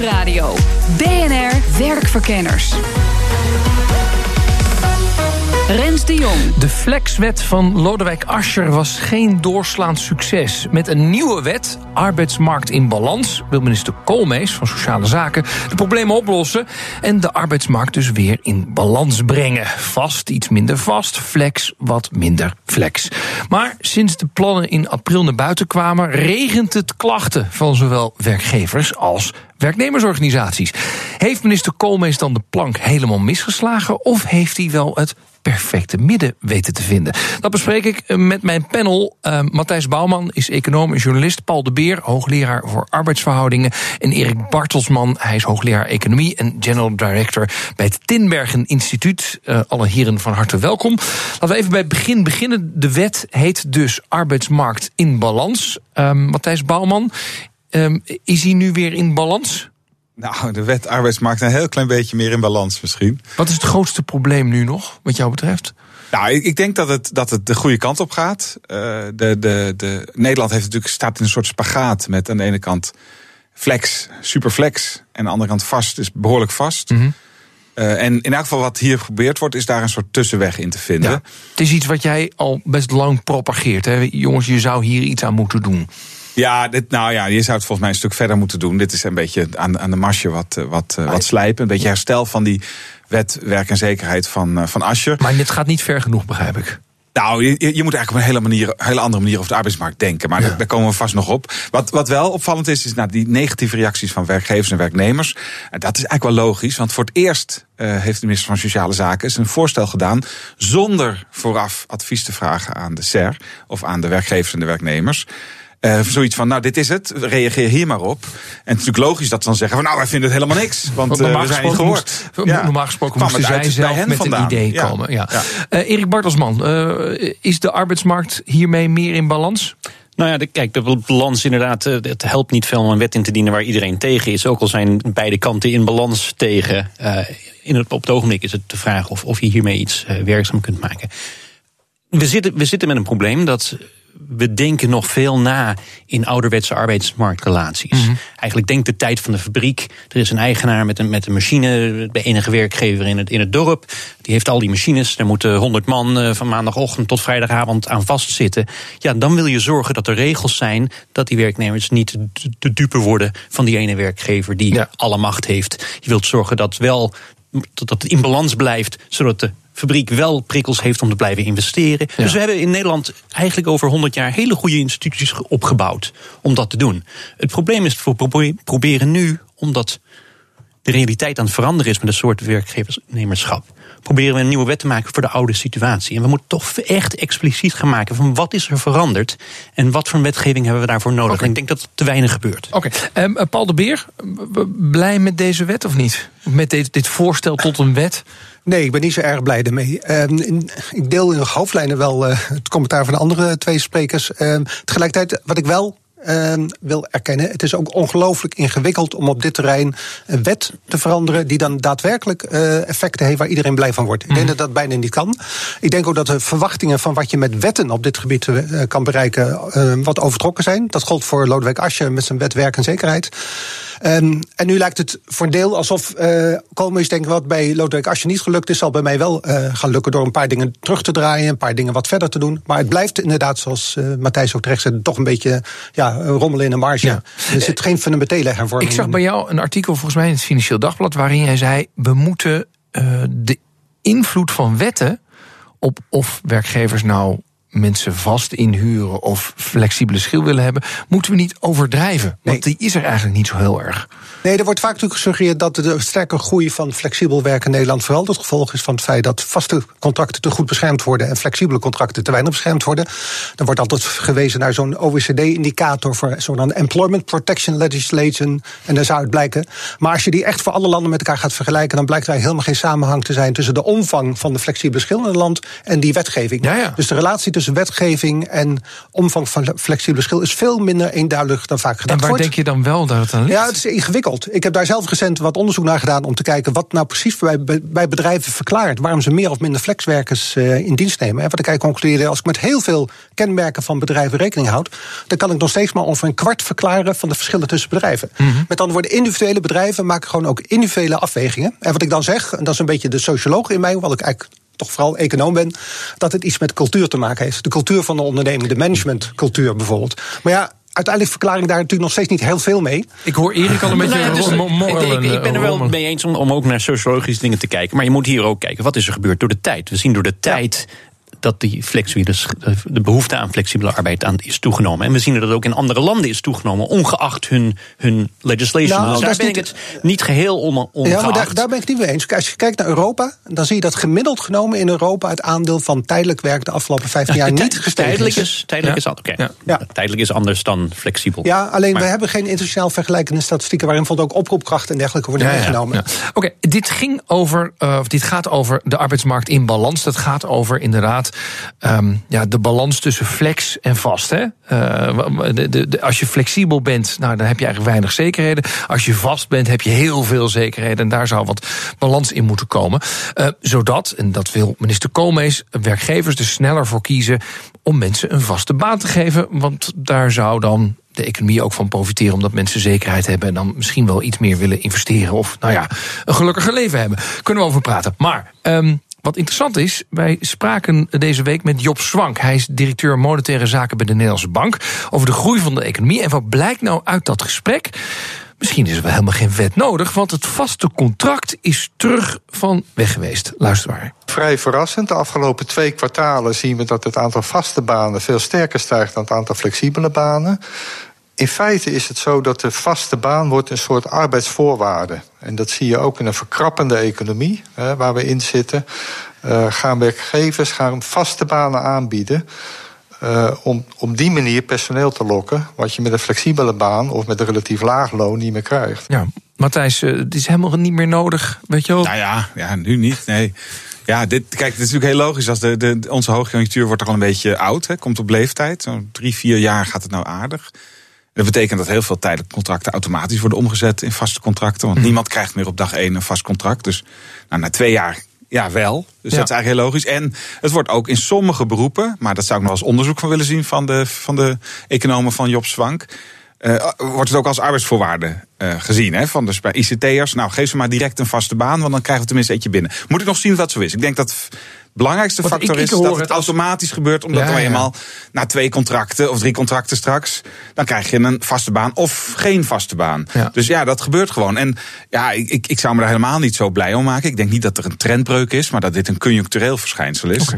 Nieuwsradio. BNR Werkverkenners. Rens de Jong. De flexwet van Lodewijk Asscher was geen doorslaand succes. Met een nieuwe wet, arbeidsmarkt in balans, wil minister Koolmees van Sociale Zaken de problemen oplossen en de arbeidsmarkt dus weer in balans brengen. Vast iets minder vast, flex wat minder flex. Maar sinds de plannen in april naar buiten kwamen, regent het klachten van zowel werkgevers als werknemersorganisaties. Heeft minister Koolmees dan de plank helemaal misgeslagen of heeft hij wel het perfecte midden weten te vinden. Dat bespreek ik eh, met mijn panel. Uh, Matthijs Bouwman is econoom en journalist. Paul de Beer, hoogleraar voor arbeidsverhoudingen. En Erik Bartelsman, hij is hoogleraar economie en general director bij het Tinbergen Instituut. Uh, alle heren van harte welkom. Laten we even bij het begin beginnen. De wet heet dus arbeidsmarkt in balans. Uh, Matthijs Bouwman, um, is hij nu weer in balans? Nou, de wet arbeidsmarkt een heel klein beetje meer in balans misschien. Wat is het grootste probleem nu nog, wat jou betreft? Nou, ik, denk dat het, dat het de goede kant op gaat. Uh, de, de, de, Nederland heeft natuurlijk, staat in een soort spagaat met aan de ene kant flex, superflex. En aan de andere kant vast, is behoorlijk vast. Mm -hmm. uh, en in elk geval wat hier geprobeerd wordt, is daar een soort tussenweg in te vinden. Ja, het is iets wat jij al best lang propageert. Hè? Jongens, je zou hier iets aan moeten doen. Ja, dit, nou ja, je zou het volgens mij een stuk verder moeten doen. Dit is een beetje aan, aan de marge wat, wat, wat slijpen. Een beetje herstel van die wet werk en zekerheid van, van Ascher. Maar dit gaat niet ver genoeg, begrijp ik. Nou, je, je moet eigenlijk op een hele, manier, hele andere manier over de arbeidsmarkt denken. Maar ja. daar, daar, komen we vast nog op. Wat, wat wel opvallend is, is nou, die negatieve reacties van werkgevers en werknemers. En dat is eigenlijk wel logisch, want voor het eerst uh, heeft de minister van Sociale Zaken een voorstel gedaan. zonder vooraf advies te vragen aan de SER of aan de werkgevers en de werknemers. Uh, zoiets van, nou, dit is het, reageer hier maar op. En het is natuurlijk logisch dat ze dan zeggen van, nou, wij vinden het helemaal niks. Want uh, we zijn niet gehoord. Moest, ja. Normaal gesproken moesten zij zelf met vandaan. een idee ja. komen. Ja. ja. Uh, Erik Bartelsman, is de arbeidsmarkt hiermee meer in balans? Nou ja, de, kijk, de balans inderdaad, het helpt niet veel om een wet in te dienen waar iedereen tegen is. Ook al zijn beide kanten in balans tegen. Uh, in het, op het ogenblik is het de vraag of, of je hiermee iets uh, werkzaam kunt maken. We zitten, we zitten met een probleem dat we denken nog veel na in ouderwetse arbeidsmarktrelaties. Mm -hmm. Eigenlijk denkt de tijd van de fabriek. Er is een eigenaar met een, met een machine, de enige werkgever in het, in het dorp. Die heeft al die machines. Daar moeten honderd man van maandagochtend tot vrijdagavond aan vastzitten. Ja, dan wil je zorgen dat er regels zijn dat die werknemers niet de dupe worden van die ene werkgever die ja. alle macht heeft. Je wilt zorgen dat wel dat het in balans blijft, zodat de fabriek wel prikkels heeft om te blijven investeren. Ja. Dus we hebben in Nederland eigenlijk over 100 jaar hele goede instituties opgebouwd om dat te doen. Het probleem is dat we proberen nu, omdat de realiteit aan het veranderen is met een soort werkgeversnemerschap, proberen we een nieuwe wet te maken voor de oude situatie. En we moeten toch echt expliciet gaan maken van wat is er veranderd en wat voor wetgeving hebben we daarvoor nodig. Okay. En ik denk dat er te weinig gebeurt. Oké, okay. um, Paul de Beer, blij met deze wet of niet? Met dit, dit voorstel tot een wet? Nee, ik ben niet zo erg blij ermee. Um, ik deel in de hoofdlijnen wel uh, het commentaar van de andere twee sprekers. Um, tegelijkertijd, wat ik wel uh, wil erkennen. Het is ook ongelooflijk ingewikkeld om op dit terrein een wet te veranderen die dan daadwerkelijk uh, effecten heeft waar iedereen blij van wordt. Ik denk dat dat bijna niet kan. Ik denk ook dat de verwachtingen van wat je met wetten op dit gebied uh, kan bereiken uh, wat overtrokken zijn. Dat gold voor Lodewijk Asscher met zijn wet werk en zekerheid. Um, en nu lijkt het voor een deel alsof uh, Koolmees denkt wat bij Lodewijk Asscher niet gelukt is, zal bij mij wel uh, gaan lukken door een paar dingen terug te draaien, een paar dingen wat verder te doen. Maar het blijft inderdaad, zoals uh, Matthijs ook terecht zei, toch een beetje ja, rommelen in de marge. Ja. Er zit geen fundamentele hervorming Ik zag bij jou een artikel, volgens mij in het Financieel Dagblad, waarin jij zei: we moeten de invloed van wetten op of werkgevers nou mensen vast inhuren of flexibele schil willen hebben, moeten we niet overdrijven. Want die is er eigenlijk niet zo heel erg. Nee, er wordt vaak natuurlijk gesuggereerd dat de sterke groei van flexibel werken in Nederland vooral het gevolg is van het feit dat vaste contracten te goed beschermd worden en flexibele contracten te weinig beschermd worden. Dan wordt altijd gewezen naar zo'n OECD-indicator voor zo'n Employment Protection Legislation. En daar zou het blijken. Maar als je die echt voor alle landen met elkaar gaat vergelijken, dan blijkt er helemaal geen samenhang te zijn tussen de omvang van de flexibele schil in het land en die wetgeving. Ja, ja. Dus de relatie tussen wetgeving en omvang van flexibele schil is veel minder eenduidig dan vaak gedacht En waar wordt. denk je dan wel dat het aan ligt? Ja, het is ingewikkeld. Ik heb daar zelf recent wat onderzoek naar gedaan om te kijken wat nou precies bij, bij- bedrijven verklaart waarom ze meer of minder flexwerkers eh, in dienst nemen. En wat ik eigenlijk concludeerde, als ik met heel veel kenmerken van bedrijven rekening houd, dan kan ik nog steeds maar ongeveer een kwart verklaren van de verschillen tussen bedrijven. Mhm. Met andere woorden, individuele bedrijven maken gewoon ook individuele afwegingen. En wat ik dan zeg, en dat is een beetje de socioloog in mij, wat ik eigenlijk toch vooral econoom ben, dat het iets met cultuur te maken heeft. De cultuur van de onderneming, de managementcultuur bijvoorbeeld. Maar ja, uiteindelijk verklaar ik daar natuurlijk nog steeds niet heel veel mee. Ik hoor Erik al een beetje Nou ja, dus, ik, morrelen, ik, ik ben er wel mee eens om, om ook naar sociologische dingen te kijken. Maar je moet hier ook kijken, wat is er gebeurd door de tijd? We zien door de tijd dat die flexibele, sch- de behoefte aan flexibele arbeid aan is toegenomen. En we zien dat het ook in andere landen is toegenomen, ongeacht hun, hun legislation. Nou, dus dat daar ben niet- ik het niet geheel on, ongeacht. Ja, maar daar, daar ben ik het niet mee eens. Als je kijkt naar Europa, dan zie je dat gemiddeld genomen in Europa het aandeel van tijdelijk werk de afgelopen 15 jaar Ja, niet gestegen tijdelijk is. Tijdelijk Ja. is, oké. Ja. Ja. tijdelijk is anders dan flexibel. Ja, alleen Maar- we hebben geen internationaal vergelijkende statistieken waarin bijvoorbeeld ook oproepkrachten en dergelijke worden meegenomen. ja. Oké, dit ging over, eh, of dit gaat over de arbeidsmarkt in balans. Dat gaat over inderdaad ehm, ja, de balans tussen flex en vast. Hè? Eh, de, de, als je flexibel bent, nou, dan heb je eigenlijk weinig zekerheden. Als je vast bent, heb je heel veel zekerheden. En daar zou wat balans in moeten komen. Eh, zodat, en dat wil minister Koolmees, werkgevers er sneller voor kiezen om mensen een vaste baan te geven. Want daar zou dan de economie ook van profiteren, omdat mensen zekerheid hebben en dan misschien wel iets meer willen investeren of nou ja, een gelukkiger leven hebben. Kunnen we over praten. Maar ehm, wat interessant is, wij spraken deze week met Job Swank. Hij is directeur monetaire zaken bij de Nederlandse Bank over de groei van de economie. En wat blijkt nou uit dat gesprek? Misschien is er wel helemaal geen wet nodig, want het vaste contract is terug van weg geweest. Luister maar. Vrij verrassend. De afgelopen twee kwartalen zien we dat het aantal vaste banen veel sterker stijgt dan het aantal flexibele banen. In feite is het zo dat de vaste baan wordt een soort arbeidsvoorwaarde. En dat zie je ook in een verkrappende economie hè, waar we in zitten. Eh, gaan werkgevers gaan vaste banen aanbieden. eh, om op die manier personeel te lokken. Wat je met een flexibele baan of met een relatief laag loon niet meer krijgt. Ja, Matthijs, eh, het is helemaal niet meer nodig, weet je wel? Nou ja, ja, nu niet. Nee. Ja, dit, kijk, het is natuurlijk heel logisch. Als de, de, onze hoogconjunctuur wordt toch al een beetje oud. Hè, komt op leeftijd. Zo'n drie, vier jaar gaat het nou aardig. Dat betekent dat heel veel tijdelijke contracten automatisch worden omgezet in vaste contracten. Want niemand krijgt meer op dag één een vast contract. Dus nou, na twee jaar ja, wel. Dus Ja. dat is eigenlijk heel logisch. En het wordt ook in sommige beroepen, maar dat zou ik nog als onderzoek van willen zien van de, van de economen van Job Swank. eh, wordt het ook als arbeidsvoorwaarde eh, gezien. Hè? Van bij ICT'ers, nou geef ze maar direct een vaste baan, want dan krijgen we tenminste eentje binnen. Moet ik nog zien wat zo is. Ik denk dat het belangrijkste Want factor ik- ik is dat het als- automatisch gebeurt, omdat Ja, eenmaal na twee contracten of drie contracten straks, dan krijg je een vaste baan of geen vaste baan. Ja. Dus ja, dat gebeurt gewoon. En ja, ik, ik, zou me daar helemaal niet zo blij om maken. Ik denk niet dat er een trendbreuk is, maar dat dit een conjunctureel verschijnsel is.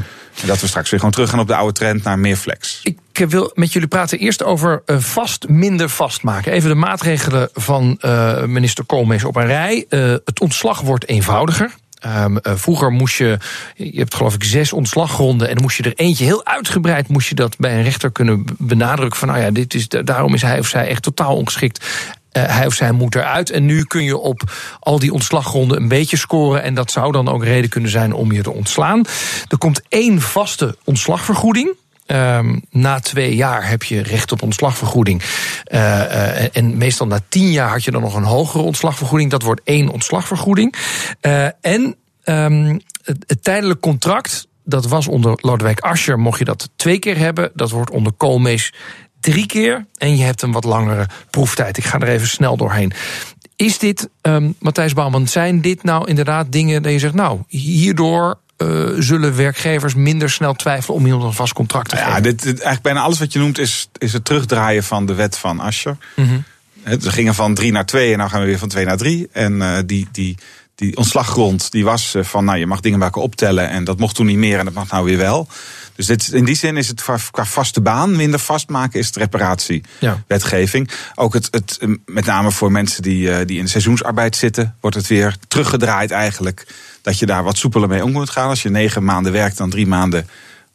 En dat we straks weer gewoon teruggaan op de oude trend naar meer flex. Ik eh, wil met jullie praten eerst over eh, vast minder vastmaken. Even de maatregelen van eh, minister Koolmees op een rij. Eh, het ontslag wordt eenvoudiger. Ehm, eh, vroeger moest je, je hebt geloof ik zes ontslaggronden en dan moest je er eentje heel uitgebreid, moest je dat bij een rechter kunnen benadrukken van nou ja, dit is, daarom is hij of zij echt totaal ongeschikt. Hij of zij moet eruit. En nu kun je op al die ontslaggronden een beetje scoren. En dat zou dan ook reden kunnen zijn om je te ontslaan. Er komt één vaste ontslagvergoeding. Ehm, na twee jaar heb je recht op ontslagvergoeding. Eh, eh, en meestal na tien jaar had je dan nog een hogere ontslagvergoeding. Dat wordt één ontslagvergoeding. Eh, en ehm, het, het tijdelijk contract, dat was onder Lodewijk Asscher, mocht je dat twee keer hebben. Dat wordt onder Koolmees drie keer. En je hebt een wat langere proeftijd. Ik ga er even snel doorheen. Is dit, ehm, Matthijs Bouwman, zijn dit nou inderdaad dingen dat je zegt, nou, hierdoor eh, zullen werkgevers minder snel twijfelen om iemand een vast contract te Ja, geven? dit, dit- eigenlijk bijna alles wat je noemt is, is het terugdraaien van de wet van Ascher. Mhm. Hè, We gingen van drie naar twee en nu gaan we weer van twee naar drie. En eh, die, die, die ontslaggrond die was eh, van, nou, je mag dingen bij elkaar optellen en dat mocht toen niet meer en dat mag nou weer wel. Dus dit, in die zin is het qua, vaste baan minder vastmaken is het reparatiewetgeving. Ook het, het, eh, met name voor mensen die, eh, die in de seizoensarbeid zitten, wordt het weer teruggedraaid eigenlijk. Dat je daar wat soepeler mee om moet gaan. Als je negen maanden werkt, dan drie maanden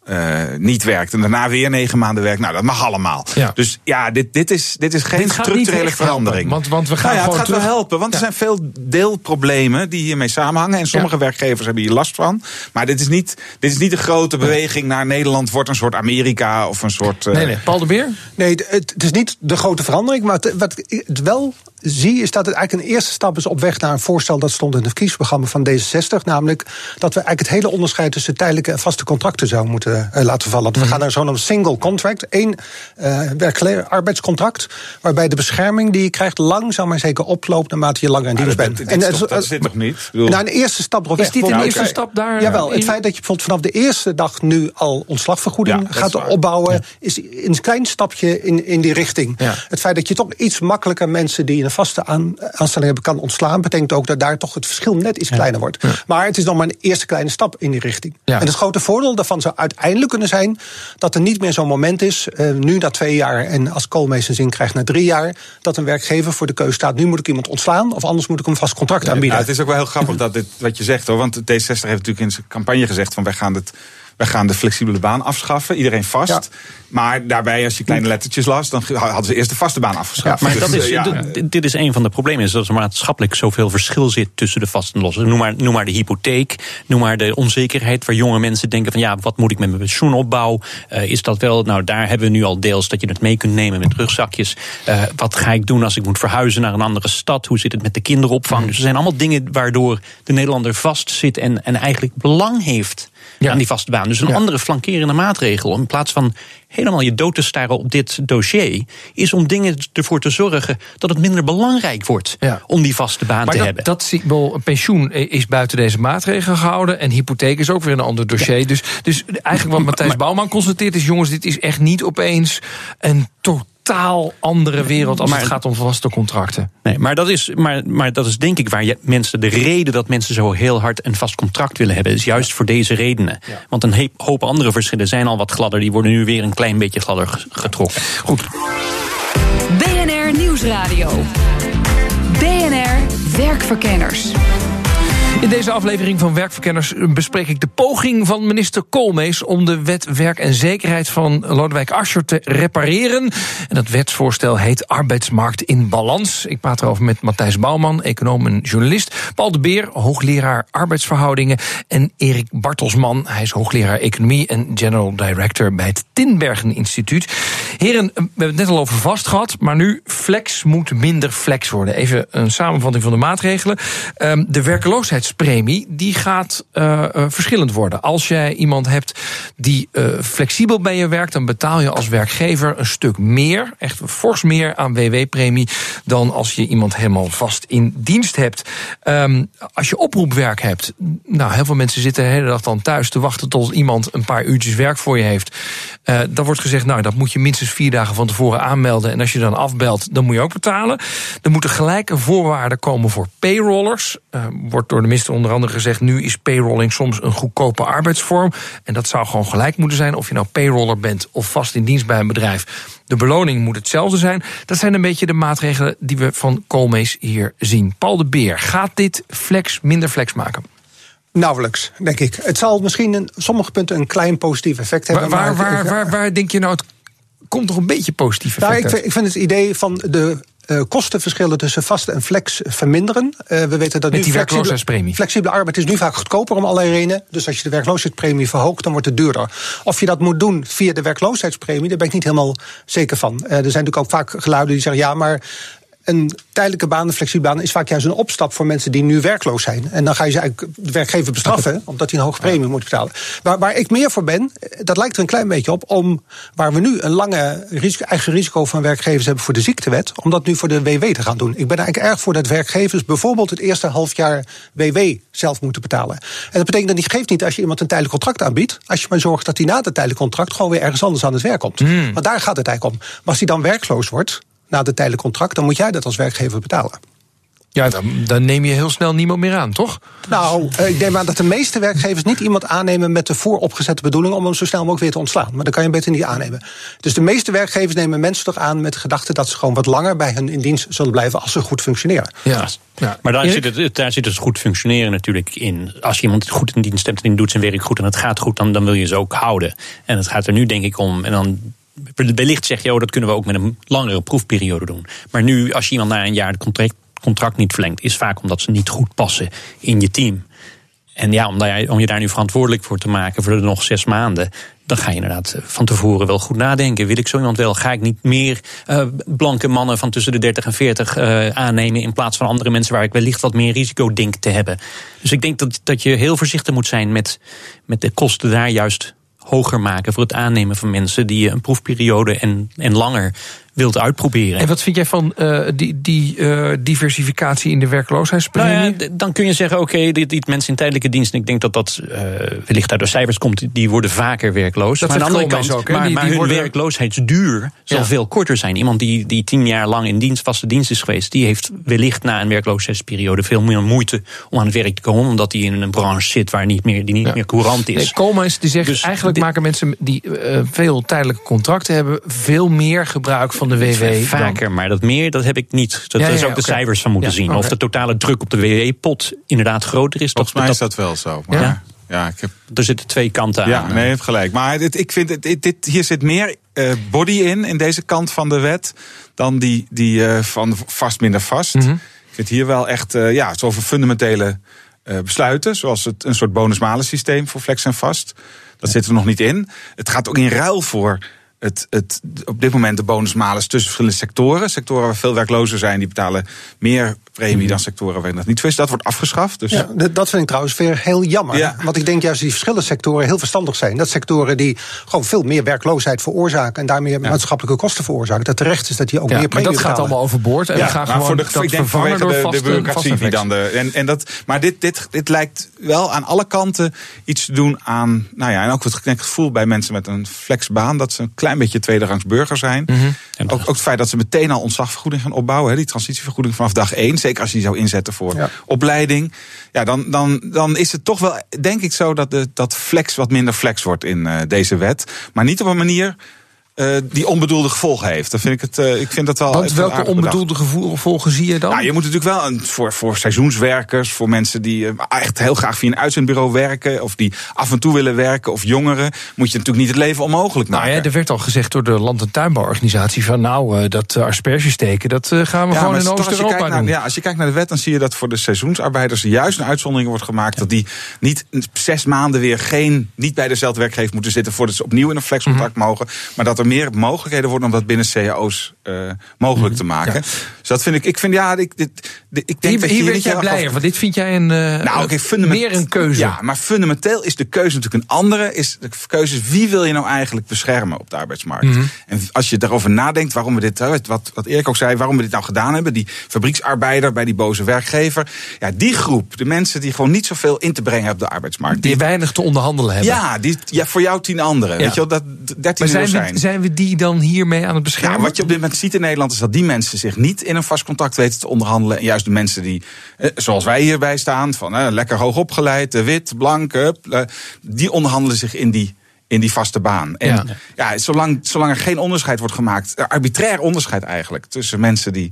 eh, niet werkt en daarna weer negen maanden werkt. Nou, dat mag allemaal. Ja. Dus ja, dit, dit, is, dit is geen Dit structurele verandering. want- want we gaan nou ja, gewoon het gaat terug- wel helpen, want er zijn veel deelproblemen die hiermee samenhangen. En sommige werkgevers hebben hier last van. Maar dit is niet, dit is niet een grote beweging naar Nederland wordt een soort Amerika of een soort. eh, Nee, nee. Paul de Beer? Nee, het, het is niet de grote verandering. Maar het- wat het wel zie, is dat het eigenlijk een eerste stap is op weg naar een voorstel dat stond in het verkiezingsprogramma van D66. Namelijk dat we eigenlijk het hele onderscheid tussen tijdelijke en vaste contracten zouden moeten eh, laten vallen. We gaan naar zo'n single contract, één eh arbeidscontract, waarbij de bescherming die je krijgt langzaam maar zeker oploopt naarmate je langer in dienst bent. dat- En dat het- is toch- dat is dit toch niet? Bedoel- Nou, een eerste stap erop Is dit een eerste stap daar? Jawel, het in? feit dat je bijvoorbeeld vanaf de eerste dag nu al ontslagvergoeding Ja, gaat opbouwen, is een klein stapje in, in die richting. Ja. Het feit dat je toch iets makkelijker mensen die een vaste aan, aanstelling hebben kan ontslaan, betekent ook dat daar toch het verschil net iets kleiner wordt. Maar het is nog maar een eerste kleine stap in die richting. Ja. En het grote voordeel daarvan zou uiteindelijk kunnen zijn dat er niet meer zo'n moment is, eh, nu na twee jaar en als Koolmees een zin krijgt na drie jaar, dat een werkgever voor de keuze staat: nu moet ik iemand ontslaan of anders moet ik hem een vast contract aanbieden. Ja, het is ook wel heel grappig dat dit, wat je zegt hoor. Want D60 heeft natuurlijk in zijn campagne gezegd van wij gaan het. Wij gaan de flexibele baan afschaffen, iedereen vast. Ja. Maar daarbij, als je kleine lettertjes las, dan hadden ze eerst de vaste baan afgeschaft. Maar Dus, dat is, ja. dit is een van de problemen, is dat er maatschappelijk zoveel verschil zit tussen de vast en los. Noem maar, noem maar de hypotheek, noem maar de onzekerheid waar jonge mensen denken van ja, wat moet ik met mijn pensioenopbouw? Eh, is dat wel, nou daar hebben we nu al deels dat je het mee kunt nemen met rugzakjes. Eh, wat ga ik doen als ik moet verhuizen naar een andere stad? Hoe zit het met de kinderopvang? Dus er zijn allemaal dingen waardoor de Nederlander vast zit en, en eigenlijk belang heeft Ja. aan die vaste baan. Dus een Ja. andere flankerende maatregel, in plaats van helemaal je dood te staren op dit dossier, is om dingen ervoor te zorgen dat het minder belangrijk wordt Ja. om die vaste baan Maar te dat, hebben. dat zie ik wel. Pensioen is buiten deze maatregelen gehouden. En hypotheek is ook weer een ander dossier. Dus, dus eigenlijk wat Matthijs Bouwman constateert is: jongens, dit is echt niet opeens een totaal andere wereld als Maar- het gaat om vaste contracten. Nee, maar dat, is, maar, maar dat is denk ik waar je mensen. De reden dat mensen zo heel hard een vast contract willen hebben, is juist voor deze redenen. Want een heep- hoop andere verschillen zijn al wat gladder. Die worden nu weer een klein beetje gladder ge- getrokken. Goed. BNR Nieuwsradio. BNR Werkverkenners. In deze aflevering van Werkverkenners bespreek ik de poging van minister Koolmees om de wet werk en zekerheid van Lodewijk Asscher te repareren. En dat wetsvoorstel heet Arbeidsmarkt in Balans. Ik praat erover met Matthijs Bouwman, econoom en journalist. Paul de Beer, hoogleraar arbeidsverhoudingen. En Erik Bartelsman, hij is hoogleraar economie en general director bij het Tinbergen Instituut. Heren, we hebben het net al over vast gehad, maar nu flex moet minder flex worden. Even een samenvatting van de maatregelen. Ehm, de werkeloosheidspremie die gaat eh, eh, verschillend worden. Als jij iemand hebt die eh, flexibel bij je werkt, dan betaal je als werkgever een stuk meer, echt fors meer aan WW-premie dan als je iemand helemaal vast in dienst hebt. Ehm, als je oproepwerk hebt, nou, heel veel mensen zitten de hele dag dan thuis te wachten tot iemand een paar uurtjes werk voor je heeft. Dan wordt gezegd, nou, dat moet je minstens vier dagen van tevoren aanmelden. En als je dan afbelt, dan moet je ook betalen. Er moeten gelijke voorwaarden komen voor payrollers. Wordt door de minister onder andere gezegd, nu is payrolling soms een goedkope arbeidsvorm. En dat zou gewoon gelijk moeten zijn of je nou payroller bent of vast in dienst bij een bedrijf. De beloning moet hetzelfde zijn. Dat zijn een beetje de maatregelen die we van Koolmees hier zien. Paul de Beer, gaat dit flex minder flex maken? Nauwelijks, denk ik. Het zal misschien in sommige punten een klein positief effect hebben. Waar, waar, waar, ik- waar, waar denk je nou, het komt toch een beetje positief Nou, effect ik, uit? vind, ik vind het idee van de eh, kostenverschillen tussen vast en flex verminderen. Eh, we weten dat Met nu die flexibele, werkloosheidspremie. flexibele arbeid is nu vaak goedkoper om allerlei redenen. Dus als je de werkloosheidspremie verhoogt, dan wordt het duurder. Of je dat moet doen via de werkloosheidspremie, daar ben ik niet helemaal zeker van. Eh, er zijn natuurlijk ook vaak geluiden die zeggen: ja, maar een tijdelijke baan, een flexibele baan, is vaak juist een opstap voor mensen die nu werkloos zijn. En dan ga je ze eigenlijk de werkgever bestraffen, omdat hij een hoge premie moet betalen. Waar, waar ik meer voor ben, dat lijkt er een klein beetje op, om waar we nu een lange risico, eigen risico van werkgevers hebben voor de ziektewet, om dat nu voor de WW te gaan doen. Ik ben eigenlijk erg voor dat werkgevers bijvoorbeeld het eerste half jaar WW zelf moeten betalen. En dat betekent dat niet geeft niet als je iemand een tijdelijk contract aanbiedt, als je maar zorgt dat hij na het tijdelijk contract gewoon weer ergens anders aan het werk komt. Want daar gaat het eigenlijk om. Maar als hij dan werkloos wordt, na het tijdelijk contract, dan moet jij dat als werkgever betalen. Ja, dan, dan neem je heel snel niemand meer aan, toch? Nou, eh, ik neem aan dat de meeste werkgevers niet iemand aannemen met de vooropgezette bedoeling om hem zo snel mogelijk weer te ontslaan. Maar dat kan je beter niet aannemen. Dus de meeste werkgevers nemen mensen toch aan met de gedachte dat ze gewoon wat langer bij hen in dienst zullen blijven als ze goed functioneren. Ja. ja. Maar daar Erik? zit, het, daar zit het goed functioneren natuurlijk in. Als je iemand goed in dienst hebt en doet zijn werk goed en het gaat goed, dan, dan wil je ze ook houden. En het gaat er nu denk ik om. En dan wellicht zeg je, oh, dat kunnen we ook met een langere proefperiode doen. Maar nu, als je iemand na een jaar het contract, contract niet verlengt, is vaak omdat ze niet goed passen in je team. En ja, om, daar, om je daar nu verantwoordelijk voor te maken voor de nog zes maanden. Dan ga je inderdaad eh, van tevoren wel goed nadenken. Wil ik zo iemand wel? Ga ik niet meer uh, blanke mannen van tussen de 30 en 40 uh, aannemen. in plaats van andere mensen waar ik wellicht wat meer risico denk te hebben? Dus ik denk dat, dat je heel voorzichtig moet zijn met, met de kosten daar juist hoger maken voor het aannemen van mensen die je een proefperiode en, en langer wilt uitproberen. En wat vind jij van uh, die, die uh, diversificatie in de werkloosheidspremie? Nou ja, dan kun je zeggen, oké, okay, die, die, mensen in tijdelijke dienst... en ik denk dat dat uh, wellicht uit de cijfers komt... die worden vaker werkloos. Dat maar aan de andere kant, ook, maar, die, maar hun worden... werkloosheidsduur zal ja. veel korter zijn. Iemand die, die tien jaar lang in dienst, vaste dienst is geweest... die heeft wellicht na een werkloosheidsperiode veel meer moeite... om aan het werk te komen, omdat hij in een branche zit... waar niet meer, die niet ja. meer courant is. Nee, Koolmees die zegt, dus eigenlijk dit, maken mensen die veel tijdelijke contracten hebben... veel meer gebruik van de WW Vaker, dan. maar dat meer, dat heb ik niet. Dat ja, is ja, ook de okay. cijfers van moeten ja, zien. okay. Of de totale druk op de WW-pot inderdaad groter is. Volgens mij is dat wel zo. Maar ja. ja, ik heb... Er zitten twee kanten aan. Ja, nee, je hebt gelijk. Maar dit, ik vind, dit, dit, hier zit meer uh, body in, in deze kant van de wet, dan die, die uh, van vast minder vast. Mhm. Mm -hmm. Ik vind hier wel echt, uh, ja, zoveel fundamentele besluiten, zoals het, een soort bonus-malen systeem voor flex en vast. Dat zit er nog niet in. Het gaat ook in ruil voor het, het, op dit moment de bonusmalers tussen verschillende sectoren. Sectoren waar veel werklozen zijn, die betalen meer premie mm. dan sectoren waar dat niet zo is. Dat wordt afgeschaft. Dus. Ja, dat vind ik trouwens weer heel jammer. Ja. Want ik denk juist die verschillende sectoren heel verstandig zijn. Dat sectoren die gewoon veel meer werkloosheid veroorzaken... en daarmee ja. maatschappelijke kosten veroorzaken. Dat terecht is dat die ook ja, meer premie Maar dat gaat allemaal overboord. En ja, we gaan gewoon voor de, dat ik denk door de, vaste, de bureaucratie die dan de... En, en dat, maar dit, dit, dit lijkt wel aan alle kanten iets te doen aan... Nou ja, en ook het, gevoel bij mensen met een flexbaan... dat ze een klein beetje tweederangs burger zijn. Mhm. Mm -hmm. ook, ook het feit dat ze meteen al ontslagvergoeding gaan opbouwen. Hè, die transitievergoeding vanaf dag één. Zeker als je die zou inzetten voor ja. opleiding. Ja, dan, dan, dan is het toch wel, denk ik zo, dat, de, dat flex wat minder flex wordt in uh, deze wet. Maar niet op een manier uh, die onbedoelde gevolgen heeft. Dan vind ik, het, uh, ik vind dat wel. Want welke onbedoelde gevolgen zie je dan? Nou, je moet natuurlijk wel een, voor, voor seizoenswerkers, voor mensen die uh, echt heel graag via een uitzendbureau werken, of die af en toe willen werken, of jongeren, moet je natuurlijk niet het leven onmogelijk maken. Nou ja, er werd al gezegd door de Land- en Tuinbouworganisatie van nou, dat aspergesteken, dat gaan we ja, gewoon in Oost-Europa doen. Naar, ja, als je kijkt naar de wet, dan zie je dat voor de seizoensarbeiders juist een uitzondering wordt gemaakt, ja. dat die niet zes maanden weer geen, niet bij dezelfde werkgever moeten zitten voordat ze opnieuw in een flexcontract mm -hmm. mogen, maar dat er meer mogelijkheden worden om dat binnen cao's uh, mogelijk te maken. Ja. Dus dat vind ik, ik vind ja, ik, dit, dit, ik denk hier, dat hier werd jij blijer, want dit vind jij een, uh, nou, okay, meer een keuze. Ja, maar fundamenteel is de keuze natuurlijk een andere. Is de keuze is wie wil je nou eigenlijk beschermen op de arbeidsmarkt? Mm -hmm. En als je daarover nadenkt waarom we dit, wat, wat Erik ook zei, waarom we dit nou gedaan hebben, die fabrieksarbeider bij die boze werkgever. Ja, die groep, de mensen die gewoon niet zoveel in te brengen hebben op de arbeidsmarkt. Die, die weinig te onderhandelen hebben. Ja, die, ja voor jou tien anderen. Ja. Weet je wel, dat 13 maar zijn zijn. We, zijn we die dan hiermee aan het beschermen? Ja, wat je op dit moment ziet in Nederland is dat die mensen zich niet in een vast contract weten te onderhandelen. En juist de mensen die, eh, zoals wij hierbij staan, van eh, lekker hoog opgeleid, eh, wit, blank, die onderhandelen zich in die in die vaste baan. En ja, ja zolang, zolang er geen onderscheid wordt gemaakt, arbitrair onderscheid eigenlijk, tussen mensen die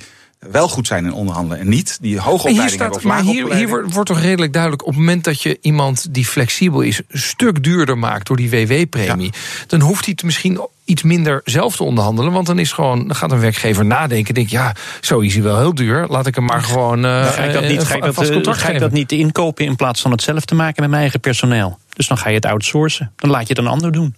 wel goed zijn in onderhandelen en niet, die hoge opleiding staat, hebben of Maar hier, opleiding. hier wordt toch redelijk duidelijk, op het moment dat je iemand die flexibel is, een stuk duurder maakt door die WW-premie, ja. dan hoeft hij het misschien iets minder zelf te onderhandelen. Want dan is gewoon, dan gaat een werkgever nadenken. Denk ja, zo is hij wel heel duur. Laat ik hem maar gewoon. Uh, ga ik dat niet, ga ik dat, uh, ga ik dat niet inkopen in plaats van het zelf te maken met mijn eigen personeel? Dus dan ga je het outsourcen. Dan laat je het een ander doen.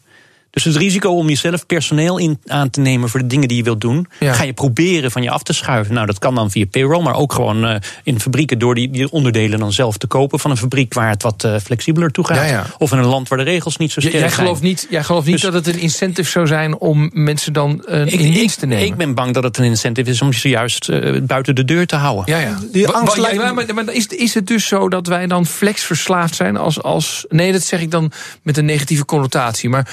Dus het risico om jezelf personeel in aan te nemen voor de dingen die je wilt doen, ja. ga je proberen van je af te schuiven. Nou, dat kan dan via payroll, maar ook gewoon uh, in fabrieken door die, die, onderdelen dan zelf te kopen van een fabriek waar het wat uh, flexibeler toe gaat. Ja, ja. Of in een land waar de regels niet zo sterk jij zijn. Gelooft niet, jij gelooft niet dus, dat het een incentive zou zijn om mensen dan uh, ik, in dienst te nemen? Ik ben bang dat het een incentive is om ze juist buiten de deur te houden. Ja, ja. Die angst ja, maar, maar, maar is, is het dus zo dat wij dan flexverslaafd zijn als, als. Nee, dat zeg ik dan met een negatieve connotatie. Maar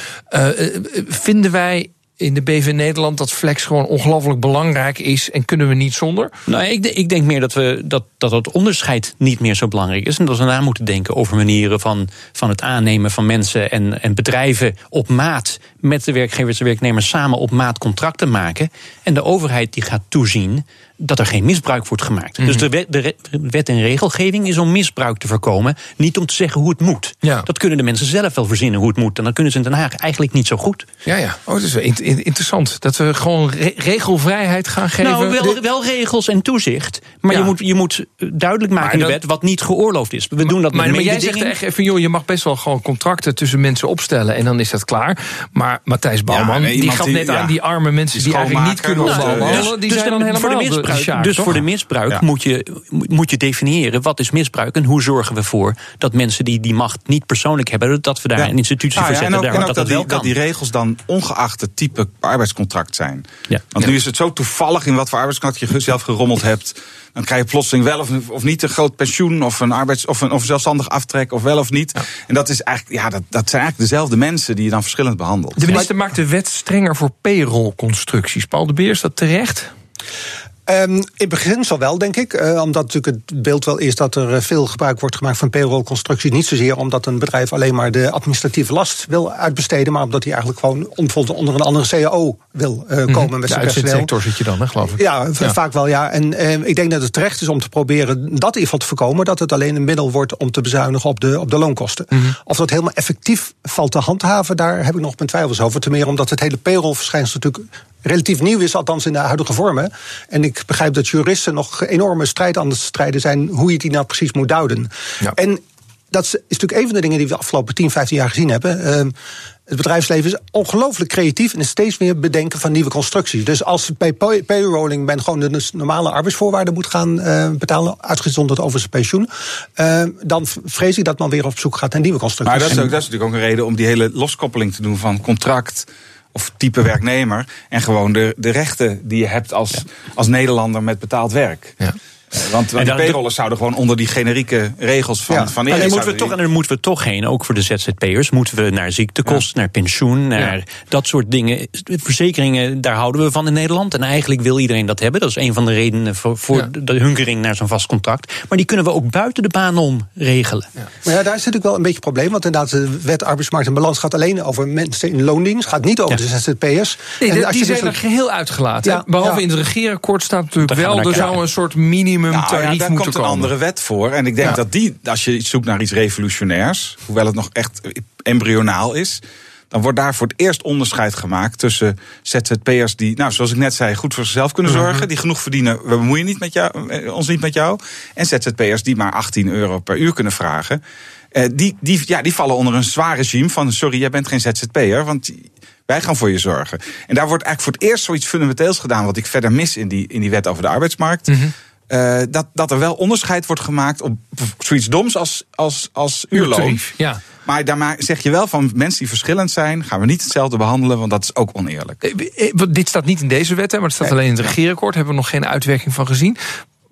vinden wij in de BV Nederland dat flex gewoon ongelooflijk belangrijk is en kunnen we niet zonder? Nou, ik, ik denk meer dat, we, dat, dat het onderscheid niet meer zo belangrijk is. En dat we na moeten denken over manieren van, van het aannemen van mensen en, en bedrijven op maat met de werkgevers en werknemers samen op maat contracten maken. En de overheid die gaat toezien dat er geen misbruik wordt gemaakt. Dus de wet, de wet, en regelgeving is om misbruik te voorkomen, niet om te zeggen hoe het moet. Ja. Dat kunnen de mensen zelf wel verzinnen hoe het moet. En dan kunnen ze in Den Haag eigenlijk niet zo goed. Ja, ja. Oh, dat is wel interessant. Dat we gewoon regelvrijheid gaan geven. Nou, wel, wel regels en toezicht. Maar Ja. je, moet, je moet duidelijk maken in de dat- wet wat niet geoorloofd is. We doen dat Maar, met maar jij zegt echt even, joh, je mag best wel gewoon contracten tussen mensen opstellen en dan is dat klaar. Maar Matthijs Bouwman, nee, die gaf die- net ja. aan die arme mensen die, Die eigenlijk niet kunnen onderhandelen. die dus zijn dan de- helemaal voor de de misbruik, dus toch? voor de misbruik Ja. moet, je, moet je definiëren wat is misbruik en hoe zorgen we voor dat mensen die die macht niet persoonlijk hebben, dat we daar Ja. een institutie Nou voor ja, zetten en ook, daar, en ook dat dat, dat, wel die, kan. dat die regels dan ongeacht het type arbeidscontract zijn. Ja. Want Ja. nu is het zo toevallig in wat voor arbeidscontract je zelf gerommeld hebt. Dan krijg je plotseling wel of, of niet een groot pensioen of een, arbeids, of een, of een zelfstandig aftrek of wel of niet. En dat, is eigenlijk, ja, dat, dat zijn eigenlijk dezelfde mensen die je dan verschillend behandelt. De minister maakt de wet strenger voor payroll-constructies. Paul de Beer, is dat terecht? Ehm, in beginsel wel, denk ik. Eh, omdat natuurlijk het beeld wel is dat er eh, veel gebruik wordt gemaakt van payroll-constructies. Niet zozeer omdat een bedrijf alleen maar de administratieve last wil uitbesteden. maar omdat hij eigenlijk gewoon bijvoorbeeld onder een andere CAO wil eh, komen met Mhm. de zijn personeel. uitzetsector zit je dan, hè, geloof ik. Ja, vaak wel ja. En eh, ik denk dat het terecht is om te proberen dat in ieder geval te voorkomen. Dat het alleen een middel wordt om te bezuinigen op de, op de loonkosten. Mhm. Of dat helemaal effectief valt te handhaven, daar heb ik nog mijn twijfels over. Ten meer omdat het hele payroll-verschijnsel natuurlijk relatief nieuw is, althans in de huidige vormen. En ik begrijp dat juristen nog enorme strijd aan het strijden zijn hoe je die nou precies moet duiden. Ja. En dat is is natuurlijk een van de dingen die we de afgelopen 10, 15 jaar gezien hebben. Ehm, het bedrijfsleven is ongelooflijk creatief en is steeds meer bedenken van nieuwe constructies. Dus als bij pay- payrolling men gewoon de normale arbeidsvoorwaarden moet gaan eh, betalen, uitgezonderd over zijn pensioen, eh, dan vrees ik dat men weer op zoek gaat naar nieuwe constructies. Maar dat is, ook, dat is natuurlijk ook een reden om die hele loskoppeling te doen van contract of type werknemer. En gewoon de, de rechten die je hebt als, als Nederlander met betaald werk. Ja. Eh, Want, want dan- die payrollers zouden gewoon onder die generieke regels van, Ja. van daar Erik moeten we toch, en daar moeten we toch heen, ook voor de ZZP'ers. Moeten we naar ziektekosten, naar pensioen, naar dat soort dingen. Verzekeringen, daar houden we van in Nederland. En eigenlijk wil iedereen dat hebben. Dat is een van de redenen voor, voor Ja. de hunkering naar zo'n vast contract. Maar die kunnen we ook buiten de baan om regelen. Maar ja, daar zit natuurlijk wel een beetje een probleem. Want inderdaad, de wet arbeidsmarkt en balans gaat alleen over mensen in loondienst. Gaat niet over Ja. de ZZP'ers. Nee, En die, als die je dus zijn er geheel uitgelaten. Behalve ja. in het regeerakkoord staat natuurlijk wel... we er zou een soort minimumtarief Nou ja, daar komt een andere wet voor. En ik denk Ja. dat die, als je zoekt naar iets revolutionairs, hoewel het nog echt embryonaal is, dan wordt daar voor het eerst onderscheid gemaakt tussen ZZP'ers die, nou, zoals ik net zei, goed voor zichzelf kunnen Mhm. zorgen, die genoeg verdienen, we bemoeien niet met jou, eh, ons niet met jou, en ZZP'ers die maar 18 euro per uur kunnen vragen. Eh, die, die, ja, die vallen onder een zwaar regime van, sorry, jij bent geen ZZP'er, want wij gaan voor je zorgen. En daar wordt eigenlijk voor het eerst zoiets fundamenteels gedaan, wat ik verder mis in die, in die wet over de arbeidsmarkt. Mhm. Eh, dat, dat er wel onderscheid wordt gemaakt op zoiets doms als, als, als uurloon. Ja. Maar daarmee zeg je wel van mensen die verschillend zijn, gaan we niet hetzelfde behandelen, want dat is ook oneerlijk. Eh, eh, Dit staat niet in deze wet, hè, maar het staat alleen in het regeerakkoord. Hebben we nog geen uitwerking van gezien.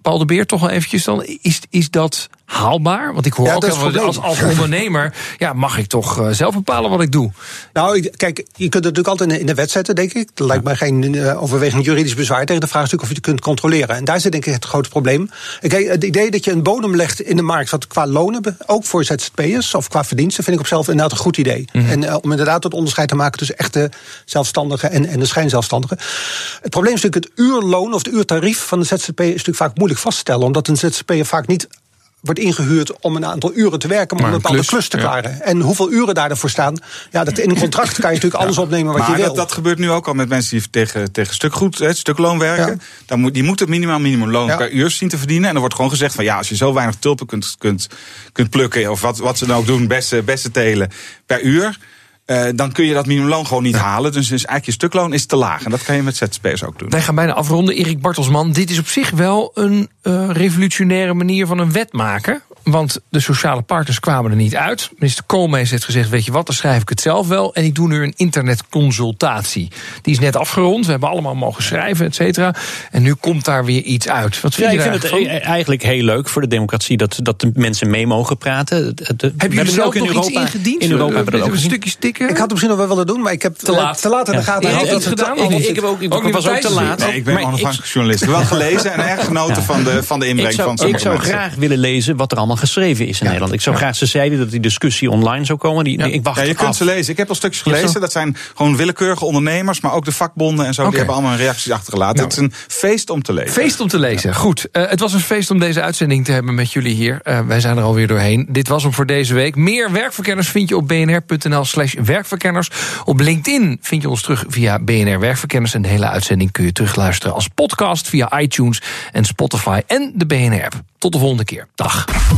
Paul de Beer, toch wel eventjes dan. Is, is dat haalbaar? Want ik hoor Ja, ook dat het als, als ondernemer... Ja, mag ik toch eh, zelf bepalen wat ik doe? Nou, kijk, je kunt het natuurlijk altijd in de- wet zetten, denk ik. Er lijkt mij geen eh, overwegend juridisch bezwaar tegen. De vraag is natuurlijk of je het kunt controleren. En daar zit denk ik het grote probleem. Kijk, het idee dat je een bodem legt in de markt, wat qua lonen, ook voor ZZP'ers of qua verdiensten, vind ik op zelf inderdaad een goed idee. En eh, om inderdaad het onderscheid te maken tussen echte zelfstandigen en, en de schijnzelfstandigen. Het probleem is natuurlijk het uurloon of de uurtarief van de ZZP is natuurlijk vaak moeilijk vast te stellen, omdat een ZZP'er vaak niet wordt ingehuurd om een aantal uren te werken, om Maar een bepaalde klus, klus, te ja. klaren. En hoeveel uren daarvoor staan, ja, dat in een contract kan je natuurlijk alles opnemen wat maar je wil. dat, dat gebeurt nu ook al met mensen die tegen, tegen stukgoed, hè, stukloon werken. Ja. Dan moet, die moeten minimaal minimumloon per uur zien te verdienen. En er wordt gewoon gezegd van ja, als je zo weinig tulpen kunt, kunt, kunt plukken, of wat, wat ze dan ook doen, beste, beste telen per uur. Eh, dan kun je dat minimumloon gewoon niet halen. Dus, dus eigenlijk je stukloon is te laag. En dat kan je met ZZP'ers ook doen. Wij gaan bijna afronden. Erik Bartelsman, dit is op zich wel een eh, revolutionaire manier van een wet maken. Want de sociale partners kwamen er niet uit. Minister Koolmees heeft gezegd, weet je wat, dan schrijf ik het zelf wel. En ik doe nu een internetconsultatie. Die is net afgerond, we hebben allemaal mogen schrijven, et cetera. En nu komt daar weer iets uit. Wat vind ja, je ik vind het eigenlijk e- eigenlijk heel leuk voor de democratie dat, dat de mensen mee mogen praten. Hebben jullie hebben zelf ook nog iets ingediend? In Europa hebben we dat ook een stukje stikken? Ik had het misschien nog wel willen doen, maar ik heb Te laat. te laat in de gaten Ja, heb je te gedaan? Ik, ik, heb ook, ik Ook was ook op te laat. Nee, ik ben Maar onafhankelijk journalist. Ik heb wel gelezen en erg genoten van de, van de ik inbreng van ik zou graag willen lezen wat er allemaal geschreven is in Nederland. Ik zou graag, ze zeiden dat die discussie online zou komen. Die, ik wacht Ja, je kunt ze lezen. Ik heb al stukjes gelezen. Dat zijn gewoon willekeurige ondernemers, maar ook de vakbonden en zo. Die hebben allemaal reacties achtergelaten. Nou. Het is een feest om te lezen. Feest om te lezen. Goed, Eh, het was een feest om deze uitzending te hebben met jullie hier. Eh, wij zijn er alweer doorheen. Dit was hem voor deze week. Meer werkverkenners vind je op bnr.nl slash werkverkenners. Op LinkedIn vind je ons terug via BNR Werkverkenners. En de hele uitzending kun je terugluisteren als podcast via iTunes en Spotify en de BNR-app. Tot de volgende keer. Dag.